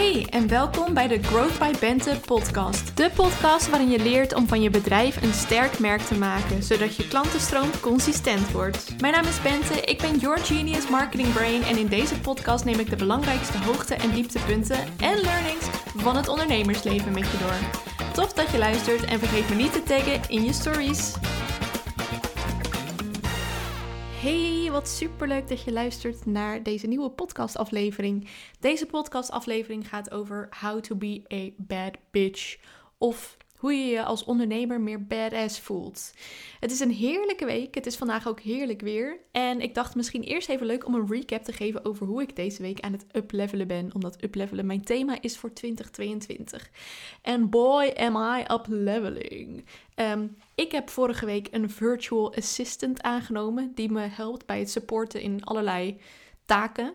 Hey en welkom bij de Growth by Bente podcast. De podcast waarin je leert om van je bedrijf een sterk merk te maken, zodat je klantenstroom consistent wordt. Mijn naam is Bente, ik ben Your Genius Marketing Brain en in deze podcast neem ik de belangrijkste hoogte- en dieptepunten en learnings van het ondernemersleven met je door. Tof dat je luistert en vergeet me niet te taggen in je stories. Hey, wat superleuk dat je luistert naar deze nieuwe podcastaflevering. Deze podcastaflevering gaat over how to be a bad bitch of hoe je je als ondernemer meer badass voelt. Het is een heerlijke week. Het is vandaag ook heerlijk weer. En ik dacht misschien eerst even leuk om een recap te geven over hoe ik deze week aan het uplevelen ben. Omdat uplevelen mijn thema is voor 2022. En boy am I upleveling. Um, ik heb vorige week een virtual assistant aangenomen die me helpt bij het supporten in allerlei taken.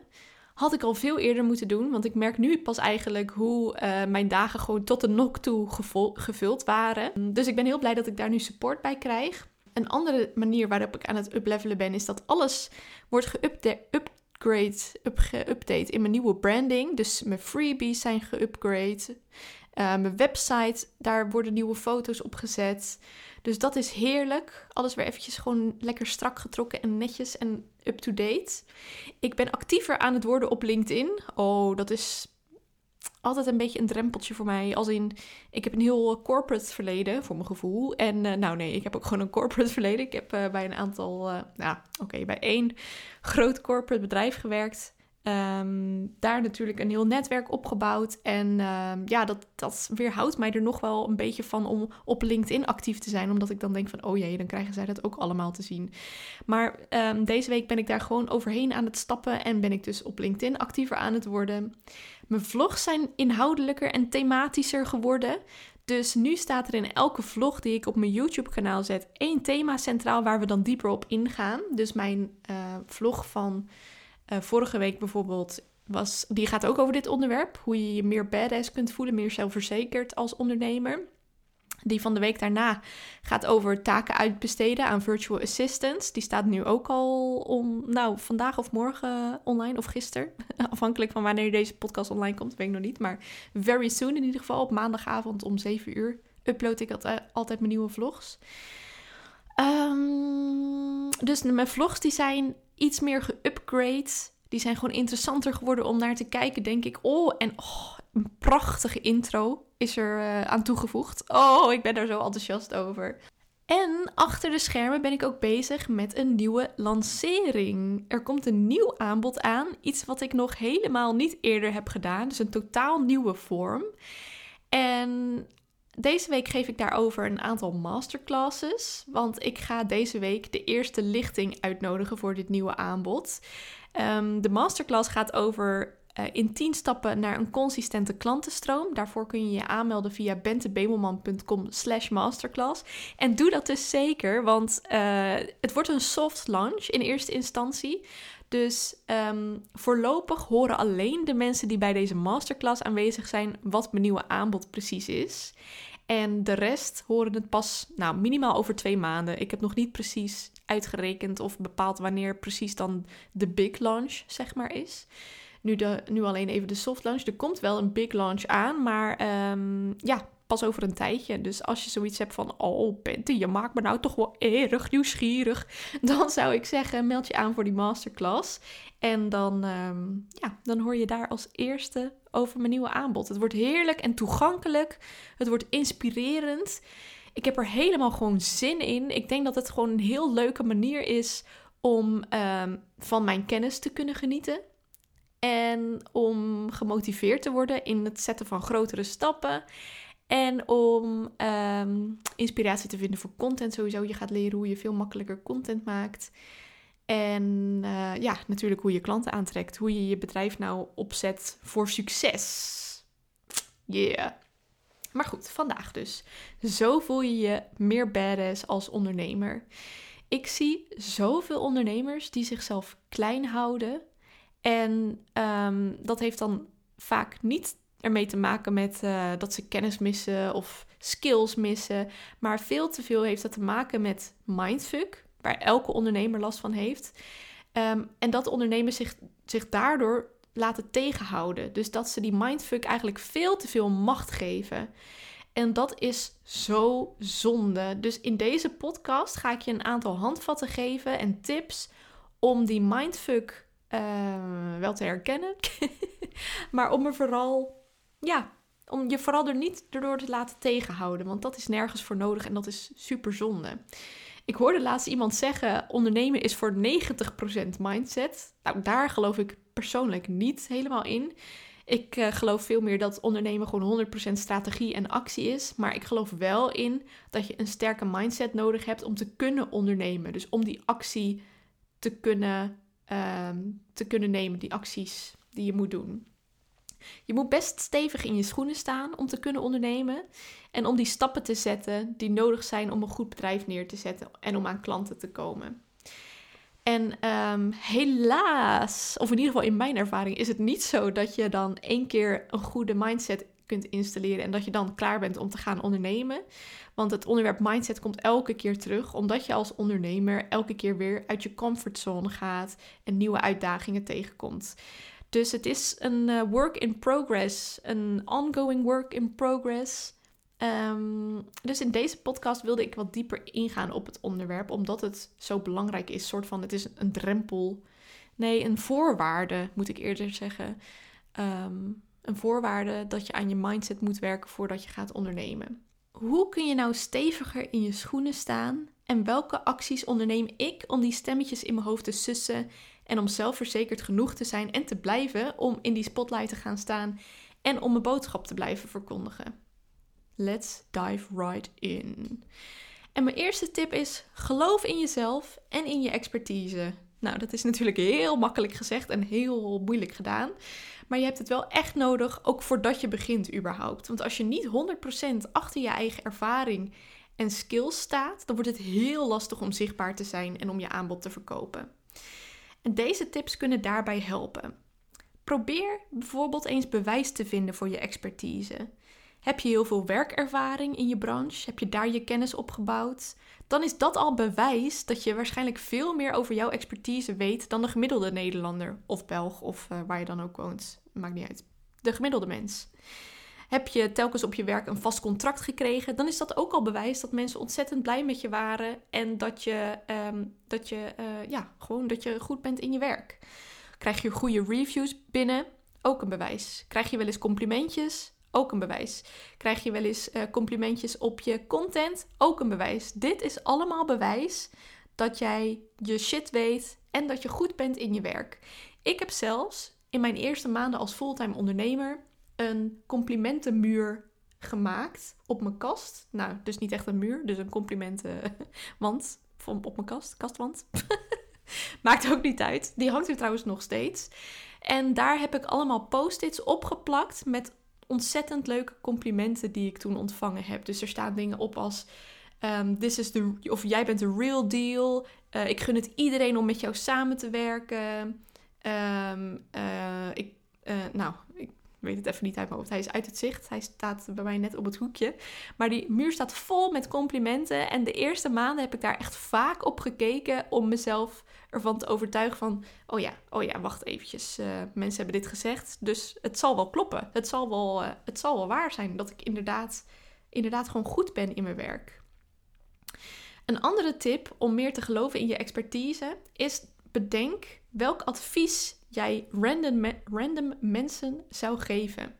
Had ik al veel eerder moeten doen, want ik merk nu pas eigenlijk hoe uh, mijn dagen gewoon tot de nok toe gevuld waren. Dus ik ben heel blij dat ik daar nu support bij krijg. Een andere manier waarop ik aan het uplevelen ben, is dat alles wordt geupgrade, up, geüpdate in mijn nieuwe branding. Dus mijn freebies zijn geupgrade. Uh, mijn website, daar worden nieuwe foto's op gezet. Dus dat is heerlijk. Alles weer eventjes gewoon lekker strak getrokken en netjes en up-to-date. Ik ben actiever aan het worden op LinkedIn. Oh, dat is altijd een beetje een drempeltje voor mij. Als in, ik heb een heel corporate verleden, voor mijn gevoel. En uh, nou nee, ik heb ook gewoon een corporate verleden. Ik heb uh, bij een aantal, uh, nou oké, bij één groot corporate bedrijf gewerkt. Um, daar natuurlijk een heel netwerk opgebouwd. En um, ja, dat, dat weerhoudt mij er nog wel een beetje van om op LinkedIn actief te zijn. Omdat ik dan denk van, oh jee, dan krijgen zij dat ook allemaal te zien. Maar um, deze week ben ik daar gewoon overheen aan het stappen. En ben ik dus op LinkedIn actiever aan het worden. Mijn vlogs zijn inhoudelijker en thematischer geworden. Dus nu staat er in elke vlog die ik op mijn YouTube-kanaal zet één thema centraal waar we dan dieper op ingaan. Dus mijn uh, vlog van uh, vorige week bijvoorbeeld was, die gaat ook over dit onderwerp. Hoe je je meer badass kunt voelen, meer zelfverzekerd als ondernemer. Die van de week daarna gaat over taken uitbesteden aan virtual assistants. Die staat nu ook al om, nou, vandaag of morgen online of gisteren. Afhankelijk van wanneer deze podcast online komt, weet ik nog niet. Maar very soon in ieder geval, op maandagavond om 7 uur upload ik altijd mijn nieuwe vlogs. Um, dus mijn vlogs die zijn iets meer geupgrade. Die zijn gewoon interessanter geworden om naar te kijken, denk ik. Oh, en oh, een prachtige intro is er uh, aan toegevoegd. Oh, ik ben daar zo enthousiast over. En achter de schermen ben ik ook bezig met een nieuwe lancering. Er komt een nieuw aanbod aan. Iets wat ik nog helemaal niet eerder heb gedaan. Dus een totaal nieuwe vorm. En deze week geef ik daarover een aantal masterclasses. Want ik ga deze week de eerste lichting uitnodigen voor dit nieuwe aanbod. Um, de masterclass gaat over uh, in 10 stappen naar een consistente klantenstroom. Daarvoor kun je je aanmelden via bentebemelman.com slash masterclass. En doe dat dus zeker, want uh, het wordt een soft launch in eerste instantie. Dus um, voorlopig horen alleen de mensen die bij deze masterclass aanwezig zijn wat mijn nieuwe aanbod precies is. En de rest horen het pas, nou, minimaal over twee maanden. Ik heb nog niet precies uitgerekend of bepaald wanneer precies dan de big launch, zeg maar, is. Nu, de, nu alleen even de soft launch. Er komt wel een big launch aan, maar um, ja, pas over een tijdje. Dus als je zoiets hebt van, oh Bente, je maakt me nou toch wel erg nieuwsgierig. Dan zou ik zeggen, meld je aan voor die masterclass. En dan, um, ja, dan hoor je daar als eerste over mijn nieuwe aanbod. Het wordt heerlijk en toegankelijk. Het wordt inspirerend. Ik heb er helemaal gewoon zin in. Ik denk dat het gewoon een heel leuke manier is om um, van mijn kennis te kunnen genieten. En om gemotiveerd te worden in het zetten van grotere stappen. En om um, inspiratie te vinden voor content sowieso. Je gaat leren hoe je veel makkelijker content maakt. En uh, ja, natuurlijk hoe je klanten aantrekt. Hoe je je bedrijf nou opzet voor succes. Yeah. Maar goed, vandaag dus. Zo voel je je meer badass als ondernemer. Ik zie zoveel ondernemers die zichzelf klein houden. En um, dat heeft dan vaak niet ermee te maken met uh, dat ze kennis missen of skills missen. Maar veel te veel heeft dat te maken met mindfuck, waar elke ondernemer last van heeft. Um, en dat ondernemers zich, zich daardoor laten tegenhouden. Dus dat ze die mindfuck eigenlijk veel te veel macht geven. En dat is zo zonde. Dus in deze podcast ga ik je een aantal handvatten geven en tips om die mindfuck uh, wel te herkennen. maar om er vooral, ja, om je vooral er niet door te laten tegenhouden. Want dat is nergens voor nodig en dat is super zonde. Ik hoorde laatst iemand zeggen: ondernemen is voor 90% mindset. Nou, daar geloof ik persoonlijk niet helemaal in. Ik uh, geloof veel meer dat ondernemen gewoon 100% strategie en actie is. Maar ik geloof wel in dat je een sterke mindset nodig hebt om te kunnen ondernemen. Dus om die actie te kunnen, uh, te kunnen nemen, die acties die je moet doen. Je moet best stevig in je schoenen staan om te kunnen ondernemen en om die stappen te zetten die nodig zijn om een goed bedrijf neer te zetten en om aan klanten te komen. En um, helaas, of in ieder geval in mijn ervaring, is het niet zo dat je dan één keer een goede mindset kunt installeren en dat je dan klaar bent om te gaan ondernemen. Want het onderwerp mindset komt elke keer terug, omdat je als ondernemer elke keer weer uit je comfortzone gaat en nieuwe uitdagingen tegenkomt. Dus het is een uh, work in progress, een ongoing work in progress. Um, dus in deze podcast wilde ik wat dieper ingaan op het onderwerp, omdat het zo belangrijk is. Soort van, het is een drempel. Nee, een voorwaarde moet ik eerder zeggen. Um, een voorwaarde dat je aan je mindset moet werken voordat je gaat ondernemen. Hoe kun je nou steviger in je schoenen staan? En welke acties onderneem ik om die stemmetjes in mijn hoofd te sussen en om zelfverzekerd genoeg te zijn en te blijven om in die spotlight te gaan staan en om mijn boodschap te blijven verkondigen? Let's dive right in. En mijn eerste tip is: geloof in jezelf en in je expertise. Nou, dat is natuurlijk heel makkelijk gezegd en heel moeilijk gedaan. Maar je hebt het wel echt nodig, ook voordat je begint überhaupt. Want als je niet 100% achter je eigen ervaring en skills staat, dan wordt het heel lastig om zichtbaar te zijn en om je aanbod te verkopen. En deze tips kunnen daarbij helpen. Probeer bijvoorbeeld eens bewijs te vinden voor je expertise. Heb je heel veel werkervaring in je branche? Heb je daar je kennis opgebouwd? Dan is dat al bewijs dat je waarschijnlijk veel meer over jouw expertise weet dan de gemiddelde Nederlander of Belg of uh, waar je dan ook woont. Maakt niet uit. De gemiddelde mens. Heb je telkens op je werk een vast contract gekregen, dan is dat ook al bewijs dat mensen ontzettend blij met je waren en dat je, um, dat je, uh, ja, gewoon dat je goed bent in je werk. Krijg je goede reviews binnen, ook een bewijs. Krijg je wel eens complimentjes, ook een bewijs. Krijg je wel eens uh, complimentjes op je content? Ook een bewijs. Dit is allemaal bewijs dat jij je shit weet en dat je goed bent in je werk. Ik heb zelfs in mijn eerste maanden als fulltime ondernemer een complimentenmuur gemaakt op mijn kast. Nou, dus niet echt een muur, dus een complimentenwand op mijn kast, kastwand. Maakt ook niet uit. Die hangt er trouwens nog steeds. En daar heb ik allemaal post-its opgeplakt met ontzettend leuke complimenten die ik toen ontvangen heb. Dus er staan dingen op als. Um, this is the, of jij bent de real deal. Uh, ik gun het iedereen om met jou samen te werken. Um, uh, ik, uh, nou, ik weet het even niet uit mijn hoofd. Hij is uit het zicht. Hij staat bij mij net op het hoekje. Maar die muur staat vol met complimenten. En de eerste maanden heb ik daar echt vaak op gekeken om mezelf ervan te overtuigen van... Oh ja, oh ja, wacht eventjes. Uh, mensen hebben dit gezegd. Dus het zal wel kloppen. Het zal wel, uh, het zal wel waar zijn dat ik inderdaad, inderdaad gewoon goed ben in mijn werk. Een andere tip om meer te geloven in je expertise is bedenk welk advies jij random, random mensen zou geven.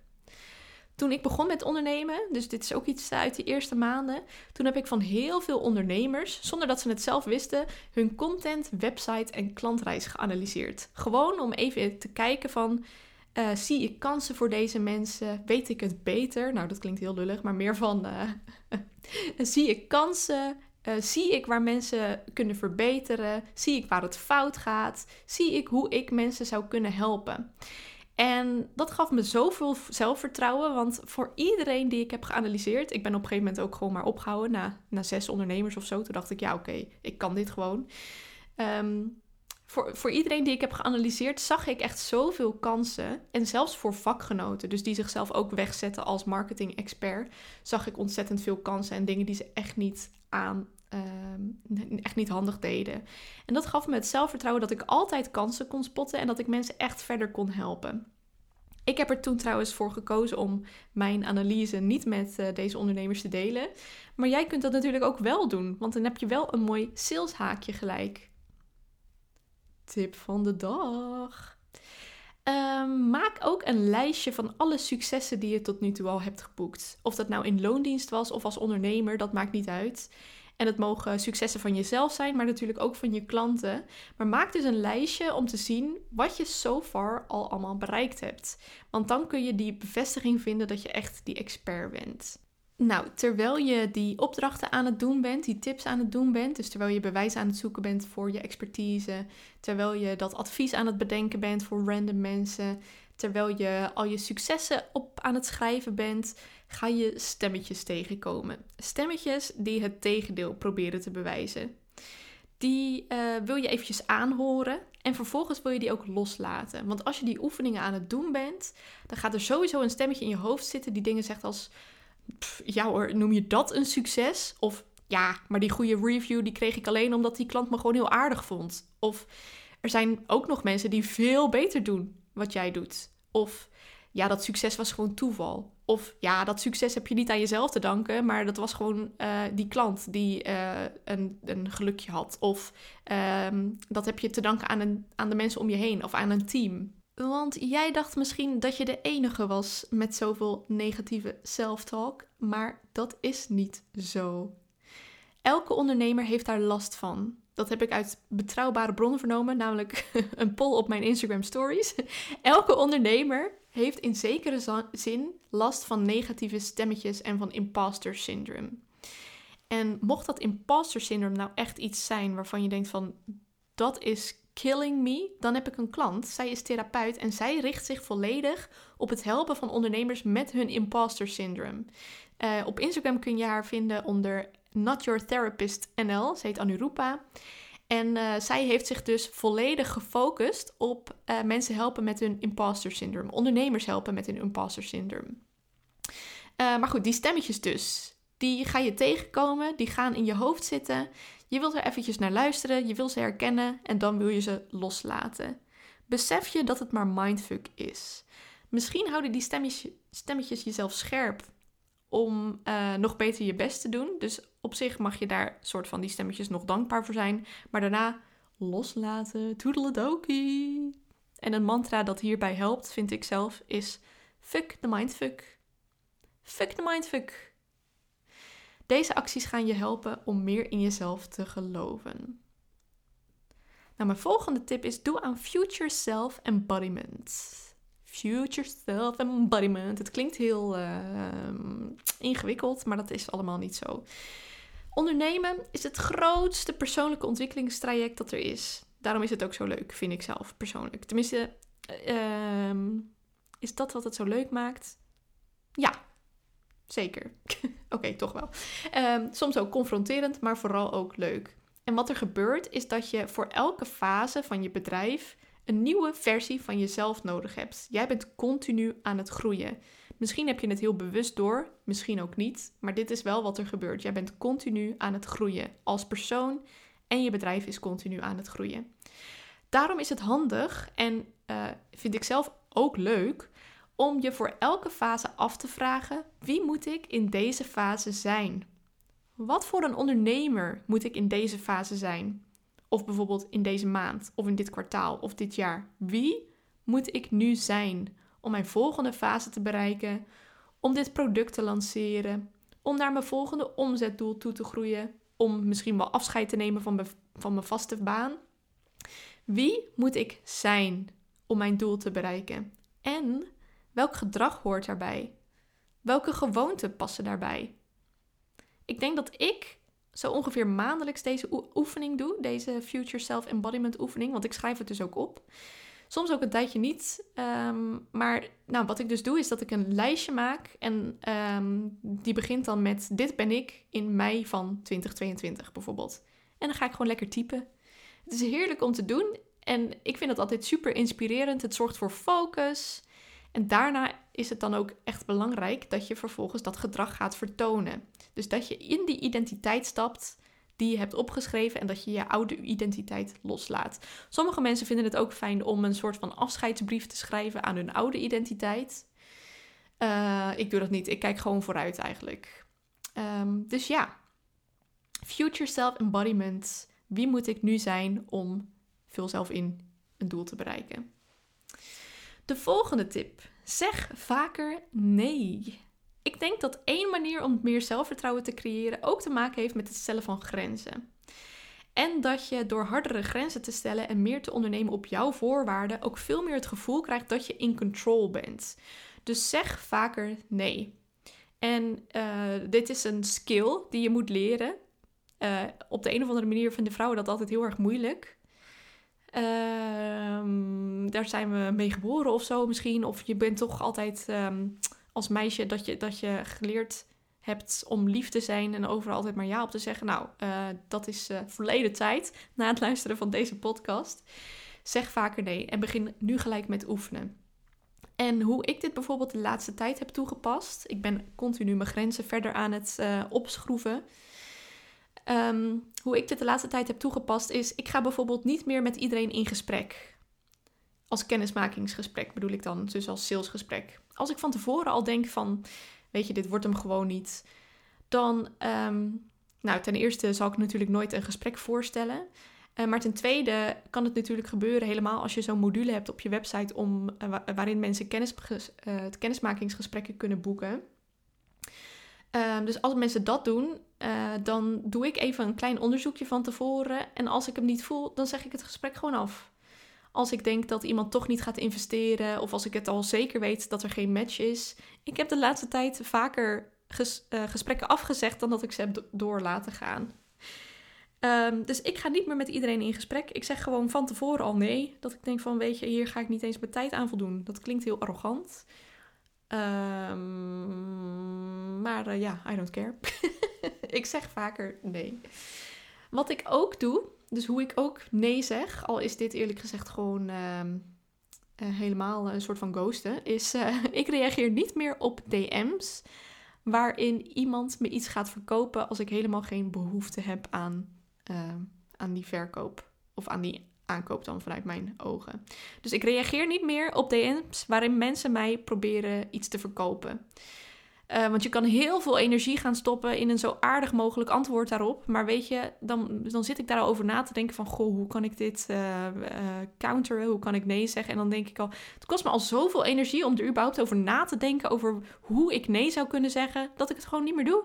Toen ik begon met ondernemen, dus dit is ook iets uit de eerste maanden, toen heb ik van heel veel ondernemers, zonder dat ze het zelf wisten, hun content, website en klantreis geanalyseerd. Gewoon om even te kijken van, uh, zie ik kansen voor deze mensen? Weet ik het beter? Nou, dat klinkt heel lullig, maar meer van, uh, zie ik kansen? Uh, zie ik waar mensen kunnen verbeteren? Zie ik waar het fout gaat? Zie ik hoe ik mensen zou kunnen helpen? En dat gaf me zoveel zelfvertrouwen, want voor iedereen die ik heb geanalyseerd, ik ben op een gegeven moment ook gewoon maar opgehouden na, na zes ondernemers of zo. Toen dacht ik, ja oké, ik kan dit gewoon. Um, voor, voor iedereen die ik heb geanalyseerd, zag ik echt zoveel kansen. En zelfs voor vakgenoten, dus die zichzelf ook wegzetten als marketing-expert, zag ik ontzettend veel kansen en dingen die ze echt niet aan ehm, echt niet handig deden. En dat gaf me het zelfvertrouwen dat ik altijd kansen kon spotten en dat ik mensen echt verder kon helpen. Ik heb er toen trouwens voor gekozen om mijn analyse niet met uh, deze ondernemers te delen. Maar jij kunt dat natuurlijk ook wel doen, want dan heb je wel een mooi saleshaakje gelijk. Tip van de dag. Ehm, maak ook een lijstje van alle successen die je tot nu toe al hebt geboekt. Of dat nou in loondienst was of als ondernemer, dat maakt niet uit. En het mogen successen van jezelf zijn, maar natuurlijk ook van je klanten. Maar maak dus een lijstje om te zien wat je so far al allemaal bereikt hebt. Want dan kun je die bevestiging vinden dat je echt die expert bent. Nou, terwijl je die opdrachten aan het doen bent, die tips aan het doen bent, dus terwijl je bewijs aan het zoeken bent voor je expertise, terwijl je dat advies aan het bedenken bent voor random mensen, terwijl je al je successen op aan het schrijven bent, ga je stemmetjes tegenkomen. Stemmetjes die het tegendeel proberen te bewijzen. Die uh, wil je eventjes aanhoren en vervolgens wil je die ook loslaten. Want als je die oefeningen aan het doen bent, dan gaat er sowieso een stemmetje in je hoofd zitten die dingen zegt als ja hoor, noem je dat een succes? Of ja, maar die goede review die kreeg ik alleen omdat die klant me gewoon heel aardig vond. Of er zijn ook nog mensen die veel beter doen wat jij doet. Of ja, dat succes was gewoon toeval. Of ja, dat succes heb je niet aan jezelf te danken, maar dat was gewoon uh, die klant die uh, een, een gelukje had. Of um, dat heb je te danken aan, een, aan de mensen om je heen of aan een team. Want jij dacht misschien dat je de enige was met zoveel negatieve self-talk, maar dat is niet zo. Elke ondernemer heeft daar last van. Dat heb ik uit betrouwbare bronnen vernomen, namelijk een poll op mijn Instagram stories. Elke ondernemer heeft in zekere zin last van negatieve stemmetjes en van imposter syndrome. En mocht dat imposter syndrome nou echt iets zijn waarvan je denkt van dat is killing me, dan heb ik een klant. Zij is therapeut en zij richt zich volledig op het helpen van ondernemers met hun imposter syndrome. Uh, op Instagram kun je haar vinden onder Not Your Therapist NL. Ze heet Anurupa. En uh, zij heeft zich dus volledig gefocust op uh, mensen helpen met hun imposter syndrome. Ondernemers helpen met hun imposter syndrome. maar goed, die stemmetjes dus. Die ga je tegenkomen, die gaan in je hoofd zitten. Je wilt er eventjes naar luisteren, je wil ze herkennen en dan wil je ze loslaten. Besef je dat het maar mindfuck is. Misschien houden die stemmetjes, stemmetjes jezelf scherp om nog beter je best te doen. Dus op zich mag je daar soort van die stemmetjes nog dankbaar voor zijn. Maar daarna loslaten, toedeledokie. En een mantra dat hierbij helpt, vind ik zelf, is fuck the mindfuck. Fuck the mindfuck. Deze acties gaan je helpen om meer in jezelf te geloven. Nou, mijn volgende tip is: doe aan future self embodiment. Future self embodiment. Het klinkt heel uh, ingewikkeld, maar dat is allemaal niet zo. Ondernemen is het grootste persoonlijke ontwikkelingstraject dat er is. Daarom is het ook zo leuk, vind ik zelf persoonlijk. Tenminste, uh, is dat wat het zo leuk maakt? Ja, Zeker. Oké, toch wel. Um, soms ook confronterend, maar vooral ook leuk. En wat er gebeurt is dat je voor elke fase van je bedrijf een nieuwe versie van jezelf nodig hebt. Jij bent continu aan het groeien. Misschien heb je het heel bewust door, misschien ook niet, maar dit is wel wat er gebeurt. Jij bent continu aan het groeien als persoon en je bedrijf is continu aan het groeien. Daarom is het handig en uh, vind ik zelf ook leuk om je voor elke fase af te vragen: wie moet ik in deze fase zijn? Wat voor een ondernemer moet ik in deze fase zijn? Of bijvoorbeeld in deze maand, of in dit kwartaal, of dit jaar. Wie moet ik nu zijn om mijn volgende fase te bereiken? Om dit product te lanceren? Om naar mijn volgende omzetdoel toe te groeien? Om misschien wel afscheid te nemen van mijn, van mijn vaste baan? Wie moet ik zijn om mijn doel te bereiken? En Welk gedrag hoort daarbij? Welke gewoonten passen daarbij? Ik denk dat ik zo ongeveer maandelijks deze oefening doe, deze Future Self Embodiment oefening, want ik schrijf het dus ook op. Soms ook een tijdje niet. Um, maar nou, wat ik dus doe, is dat ik een lijstje maak. En um, die begint dan met: Dit ben ik in mei van 2022 bijvoorbeeld. En dan ga ik gewoon lekker typen. Het is heerlijk om te doen. En ik vind het altijd super inspirerend. Het zorgt voor focus. En daarna is het dan ook echt belangrijk dat je vervolgens dat gedrag gaat vertonen. Dus dat je in die identiteit stapt die je hebt opgeschreven en dat je je oude identiteit loslaat. Sommige mensen vinden het ook fijn om een soort van afscheidsbrief te schrijven aan hun oude identiteit. Uh, ik doe dat niet. Ik kijk gewoon vooruit eigenlijk. Um, dus ja, future self embodiment. Wie moet ik nu zijn om vul zelf in een doel te bereiken? De volgende tip. Zeg vaker nee. Ik denk dat één manier om meer zelfvertrouwen te creëren ook te maken heeft met het stellen van grenzen. En dat je door hardere grenzen te stellen en meer te ondernemen op jouw voorwaarden ook veel meer het gevoel krijgt dat je in control bent. Dus zeg vaker nee. En uh, dit is een skill die je moet leren. Uh, op de een of andere manier vinden vrouwen dat altijd heel erg moeilijk. Uh, daar zijn we mee geboren of zo misschien. Of je bent toch altijd um, als meisje dat je, dat je geleerd hebt om lief te zijn en overal altijd maar ja op te zeggen. Nou, uh, dat is uh, verleden tijd na het luisteren van deze podcast. Zeg vaker nee en begin nu gelijk met oefenen. En hoe ik dit bijvoorbeeld de laatste tijd heb toegepast. Ik ben continu mijn grenzen verder aan het uh, opschroeven. Um, hoe ik dit de laatste tijd heb toegepast is, ik ga bijvoorbeeld niet meer met iedereen in gesprek. Als kennismakingsgesprek bedoel ik dan, dus als salesgesprek. Als ik van tevoren al denk van, weet je, dit wordt hem gewoon niet. Dan, um, nou, ten eerste zal ik natuurlijk nooit een gesprek voorstellen. Uh, maar ten tweede kan het natuurlijk gebeuren, helemaal als je zo'n module hebt op je website om, uh, waarin mensen kennis, uh, kennismakingsgesprekken kunnen boeken. Ehm, dus als mensen dat doen, dan doe ik even een klein onderzoekje van tevoren. En als ik hem niet voel, dan zeg ik het gesprek gewoon af. Als ik denk dat iemand toch niet gaat investeren, of als ik het al zeker weet dat er geen match is. Ik heb de laatste tijd vaker ges gesprekken afgezegd dan dat ik ze heb door laten gaan. Um, dus ik ga niet meer met iedereen in gesprek. Ik zeg gewoon van tevoren al nee. Dat ik denk van, weet je, hier ga ik niet eens mijn tijd aan voldoen. Dat klinkt heel arrogant. Um, maar uh, ja, I don't care. ik zeg vaker nee. Wat ik ook doe, dus hoe ik ook nee zeg, al is dit eerlijk gezegd gewoon uh, uh, helemaal een soort van ghosten, is uh, ik reageer niet meer op DM's waarin iemand me iets gaat verkopen als ik helemaal geen behoefte heb aan uh, aan die verkoop. Of aan die aankoop dan vanuit mijn ogen. Dus ik reageer niet meer op DM's waarin mensen mij proberen iets te verkopen. Uh, want je kan heel veel energie gaan stoppen in een zo aardig mogelijk antwoord daarop. Maar weet je, dan, dan zit ik daar al over na te denken van... Goh, hoe kan ik dit uh, uh, counteren? Hoe kan ik nee zeggen? En dan denk ik al, het kost me al zoveel energie om er überhaupt over na te denken... over hoe ik nee zou kunnen zeggen, dat ik het gewoon niet meer doe.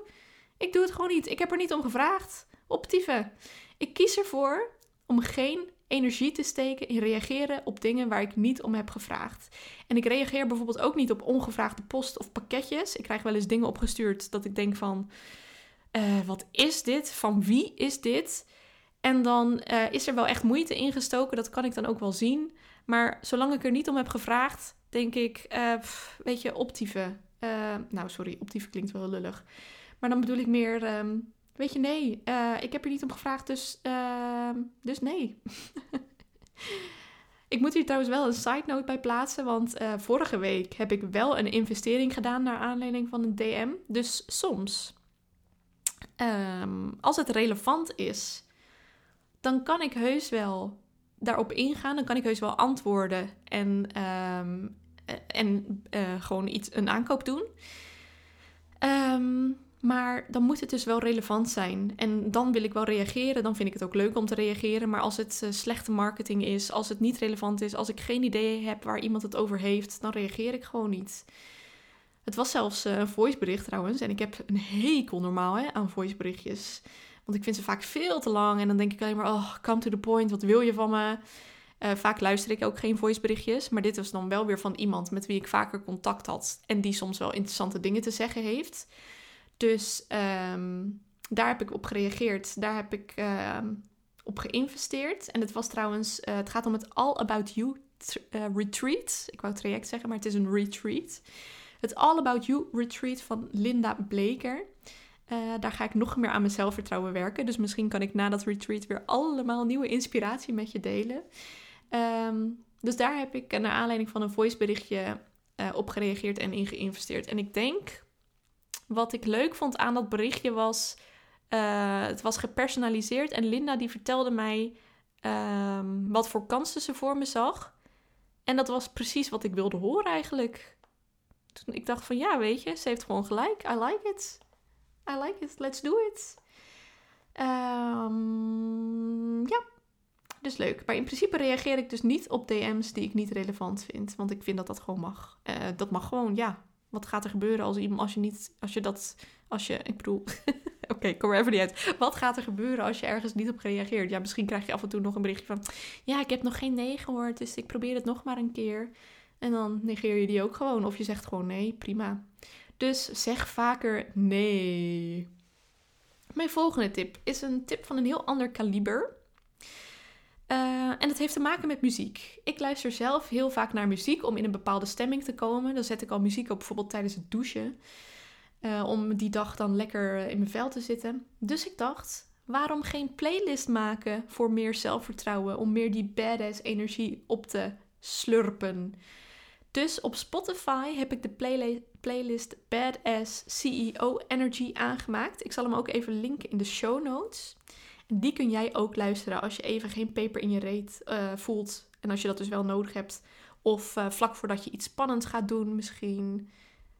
Ik doe het gewoon niet. Ik heb er niet om gevraagd optieven. Ik kies ervoor om geen energie te steken in reageren op dingen waar ik niet om heb gevraagd. En ik reageer bijvoorbeeld ook niet op ongevraagde post of pakketjes. Ik krijg wel eens dingen opgestuurd dat ik denk van, uh, wat is dit? Van wie is dit? En dan uh, is er wel echt moeite ingestoken, dat kan ik dan ook wel zien. Maar zolang ik er niet om heb gevraagd, denk ik, uh, pff, weet je, optieven. nou, sorry, optieven klinkt wel lullig. Maar dan bedoel ik meer, um, Weet je, nee, uh, ik heb er niet om gevraagd, dus, uh, dus nee. ik moet hier trouwens wel een side note bij plaatsen, want uh, vorige week heb ik wel een investering gedaan naar aanleiding van een DM. Dus soms, um, als het relevant is, dan kan ik heus wel daarop ingaan. Dan kan ik heus wel antwoorden en, um, en gewoon iets, een aankoop doen. Um, maar dan moet het dus wel relevant zijn. En dan wil ik wel reageren. Dan vind ik het ook leuk om te reageren. Maar als het uh, slechte marketing is, als het niet relevant is, als ik geen idee heb waar iemand het over heeft, dan reageer ik gewoon niet. Het was zelfs uh, een voicebericht trouwens. En ik heb een hekel normaal hè, aan voiceberichtjes. Want ik vind ze vaak veel te lang. En dan denk ik alleen maar, oh, come to the point. Wat wil je van me? Uh, vaak luister ik ook geen voiceberichtjes. Maar dit was dan wel weer van iemand met wie ik vaker contact had. En die soms wel interessante dingen te zeggen heeft. Dus um, daar heb ik op gereageerd. Daar heb ik uh, op geïnvesteerd. En het was trouwens, uh, het gaat om het All About You uh, retreat. Ik wou traject zeggen, maar het is een retreat. Het All About You retreat van Linda Bleker. daar ga ik nog meer aan mijn zelfvertrouwen werken. Dus misschien kan ik na dat retreat weer allemaal nieuwe inspiratie met je delen. Um, dus daar heb ik naar aanleiding van een voiceberichtje op gereageerd en in geïnvesteerd. En ik denk wat ik leuk vond aan dat berichtje was Eh, het was gepersonaliseerd en Linda die vertelde mij ehm, wat voor kansen ze voor me zag. En dat was precies wat ik wilde horen eigenlijk. Toen ik dacht van ja, weet je, ze heeft gewoon gelijk. I like it. I like it. Let's do it. Ehm, ja, dus leuk. Maar in principe reageer ik dus niet op DM's die ik niet relevant vind. Want ik vind dat dat gewoon mag. Uh, dat mag gewoon, ja. Wat gaat er gebeuren als, iemand, als je niet, als je dat, als je, ik bedoel, oké, okay, kom er even niet uit. Wat gaat er gebeuren als je ergens niet op reageert? Ja, misschien krijg je af en toe nog een berichtje van, ja, ik heb nog geen nee gehoord, dus ik probeer het nog maar een keer. En dan negeer je die ook gewoon, of je zegt gewoon nee, prima. Dus zeg vaker nee. Mijn volgende tip is een tip van een heel ander kaliber. Uh, en dat heeft te maken met muziek. Ik luister zelf heel vaak naar muziek om in een bepaalde stemming te komen. Dan zet ik al muziek op, bijvoorbeeld tijdens het douchen. Uh, om die dag dan lekker in mijn vel te zitten. Dus ik dacht, waarom geen playlist maken voor meer zelfvertrouwen? Om meer die badass energie op te slurpen. Dus op Spotify heb ik de play playlist Badass CEO Energy aangemaakt. Ik zal hem ook even linken in de show notes. Die kun jij ook luisteren als je even geen peper in je reet uh, voelt. En als je dat dus wel nodig hebt. Of uh, vlak voordat je iets spannends gaat doen misschien.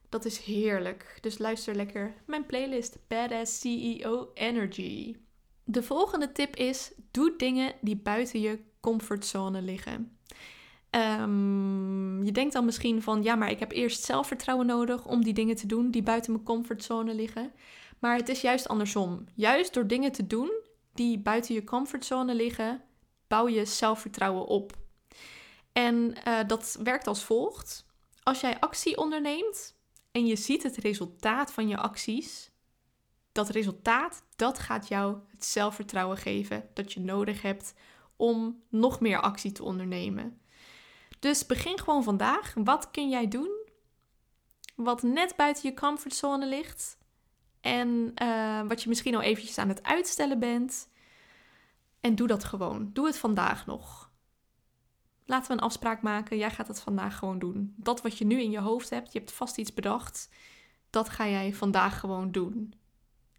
Dat is heerlijk. Dus luister lekker mijn playlist Badass CEO Energy. De volgende tip is: doe dingen die buiten je comfortzone liggen. Um, je denkt dan misschien van ja, maar ik heb eerst zelfvertrouwen nodig om die dingen te doen die buiten mijn comfortzone liggen. Maar het is juist andersom. Juist door dingen te doen die buiten je comfortzone liggen, bouw je zelfvertrouwen op. En uh, dat werkt als volgt. Als jij actie onderneemt en je ziet het resultaat van je acties, dat resultaat, dat gaat jou het zelfvertrouwen geven dat je nodig hebt om nog meer actie te ondernemen. Dus begin gewoon vandaag. Wat kun jij doen wat net buiten je comfortzone ligt? En uh, wat je misschien al eventjes aan het uitstellen bent. En doe dat gewoon. Doe het vandaag nog. Laten we een afspraak maken. Jij gaat het vandaag gewoon doen. Dat wat je nu in je hoofd hebt, je hebt vast iets bedacht. Dat ga jij vandaag gewoon doen.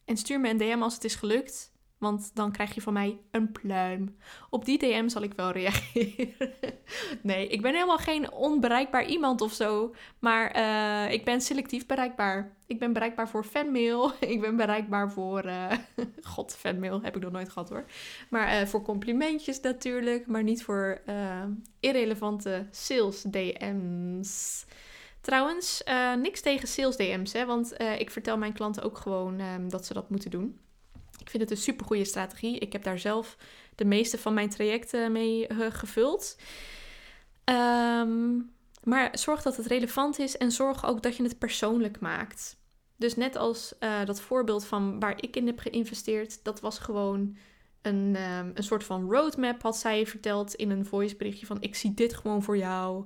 En stuur me een DM als het is gelukt. Want dan krijg je van mij een pluim. Op die DM zal ik wel reageren. nee, ik ben helemaal geen onbereikbaar iemand of zo. Maar uh, ik ben selectief bereikbaar. Ik ben bereikbaar voor fanmail. ik ben bereikbaar voor. Uh, God, fanmail heb ik nog nooit gehad hoor. Maar uh, voor complimentjes natuurlijk. Maar niet voor irrelevante sales DM's. Trouwens, niks tegen sales DM's, hè, want ik vertel mijn klanten ook gewoon um, dat ze dat moeten doen. Vind het een super goede strategie. Ik heb daar zelf de meeste van mijn trajecten mee uh, gevuld. Um, maar zorg dat het relevant is en zorg ook dat je het persoonlijk maakt. Dus net als uh, dat voorbeeld van waar ik in heb geïnvesteerd, dat was gewoon een, um, een soort van roadmap, had zij verteld in een voiceberichtje van ik zie dit gewoon voor jou.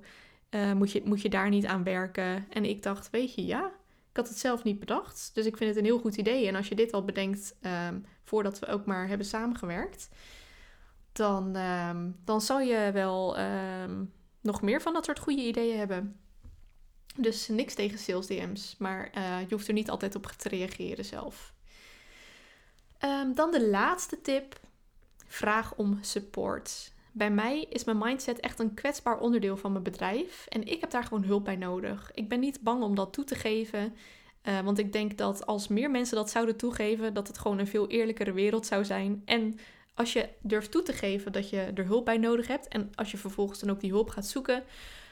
Uh, moet, je, moet je daar niet aan werken? En ik dacht, weet je, ja, had het zelf niet bedacht. Dus ik vind het een heel goed idee. En als je dit al bedenkt um, voordat we ook maar hebben samengewerkt, dan, um, dan zal je wel um, nog meer van dat soort goede ideeën hebben. Dus niks tegen sales DM's, maar uh, je hoeft er niet altijd op te reageren zelf. dan de laatste tip: vraag om support. Bij mij is mijn mindset echt een kwetsbaar onderdeel van mijn bedrijf. En ik heb daar gewoon hulp bij nodig. Ik ben niet bang om dat toe te geven. Uh, want ik denk dat als meer mensen dat zouden toegeven, dat het gewoon een veel eerlijkere wereld zou zijn. En als je durft toe te geven dat je er hulp bij nodig hebt. En als je vervolgens dan ook die hulp gaat zoeken,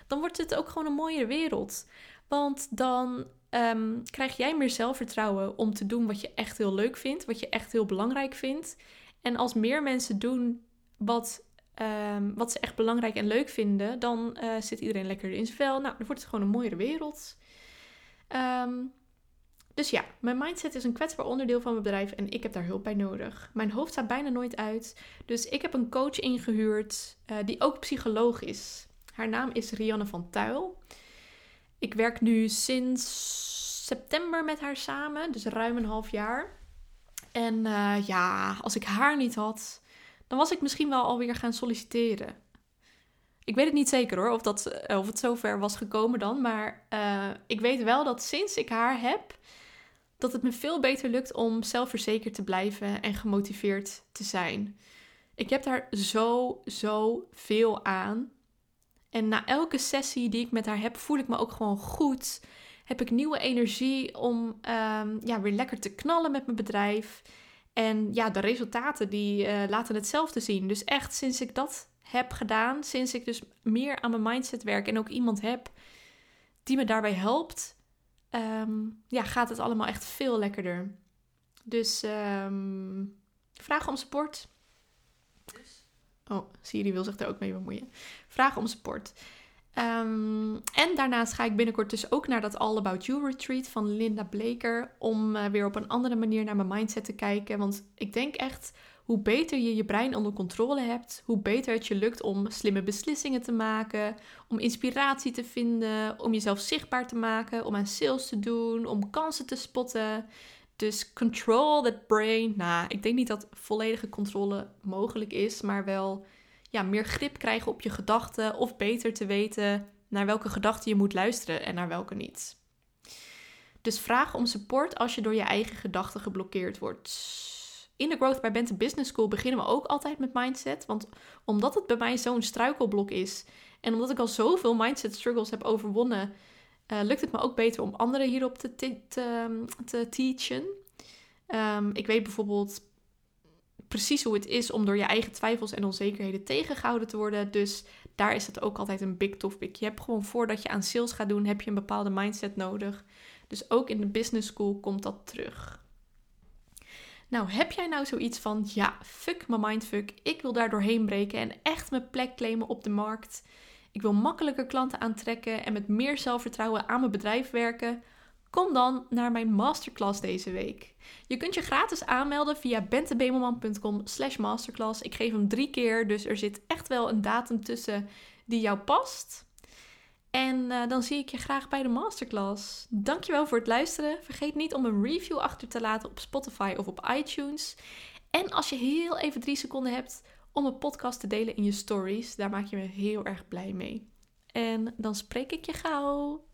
dan wordt het ook gewoon een mooiere wereld. Want dan um, krijg jij meer zelfvertrouwen om te doen wat je echt heel leuk vindt, wat je echt heel belangrijk vindt. En als meer mensen doen wat um, wat ze echt belangrijk en leuk vinden, dan uh, zit iedereen lekker in zijn vel. Nou, dan wordt het gewoon een mooiere wereld. Um, dus ja, mijn mindset is een kwetsbaar onderdeel van mijn bedrijf en ik heb daar hulp bij nodig. Mijn hoofd staat bijna nooit uit, dus ik heb een coach ingehuurd uh, die ook psycholoog is. Haar naam is Rianne van Tuil. Ik werk nu sinds september met haar samen, dus ruim een half jaar. En uh, ja, als ik haar niet had, was ik misschien wel alweer gaan solliciteren. Ik weet het niet zeker hoor, of, dat, eh, of het zover was gekomen dan. Maar uh, ik weet wel dat sinds ik haar heb, dat het me veel beter lukt om zelfverzekerd te blijven en gemotiveerd te zijn. Ik heb daar zo, zo veel aan. En na elke sessie die ik met haar heb, voel ik me ook gewoon goed. Heb ik nieuwe energie om ehm, ja, weer lekker te knallen met mijn bedrijf. En ja, de resultaten die uh, laten hetzelfde zien. Dus echt sinds ik dat heb gedaan, sinds ik dus meer aan mijn mindset werk en ook iemand heb die me daarbij helpt, ehm, ja, gaat het allemaal echt veel lekkerder. Dus um, vraag om support. Oh, Siri wil zich er ook mee bemoeien. Vraag om support. Um, en daarnaast ga ik binnenkort dus ook naar dat All About You retreat van Linda Bleker. Om uh, weer op een andere manier naar mijn mindset te kijken. Want ik denk echt, hoe beter je je brein onder controle hebt, hoe beter het je lukt om slimme beslissingen te maken, om inspiratie te vinden, om jezelf zichtbaar te maken, om aan sales te doen, om kansen te spotten. Dus control that brain. Nou, ik denk niet dat volledige controle mogelijk is, maar wel ja, meer grip krijgen op je gedachten of beter te weten naar welke gedachten je moet luisteren en naar welke niet. Dus vraag om support als je door je eigen gedachten geblokkeerd wordt. In de Growth by Bente Business School beginnen we ook altijd met mindset. Want omdat het bij mij zo'n struikelblok is en omdat ik al zoveel mindset struggles heb overwonnen, uh, lukt het me ook beter om anderen hierop te, te, te teachen. Um, ik weet bijvoorbeeld precies hoe het is om door je eigen twijfels en onzekerheden tegengehouden te worden. Dus daar is het ook altijd een big topic. Je hebt gewoon voordat je aan sales gaat doen, heb je een bepaalde mindset nodig. Dus ook in de business school komt dat terug. Nou, heb jij nou zoiets van, ja, fuck mijn mindfuck, ik wil daar doorheen breken en echt mijn plek claimen op de markt. Ik wil makkelijker klanten aantrekken en met meer zelfvertrouwen aan mijn bedrijf werken. Kom dan naar mijn masterclass deze week. Je kunt je gratis aanmelden via bentebemelman.com slash masterclass. Ik geef hem drie keer, dus er zit echt wel een datum tussen die jou past. En uh, dan zie ik je graag bij de masterclass. Dankjewel voor het luisteren. Vergeet niet om een review achter te laten op Spotify of op iTunes. En als je heel even drie seconden hebt om een podcast te delen in je stories, daar maak je me heel erg blij mee. En dan spreek ik je gauw.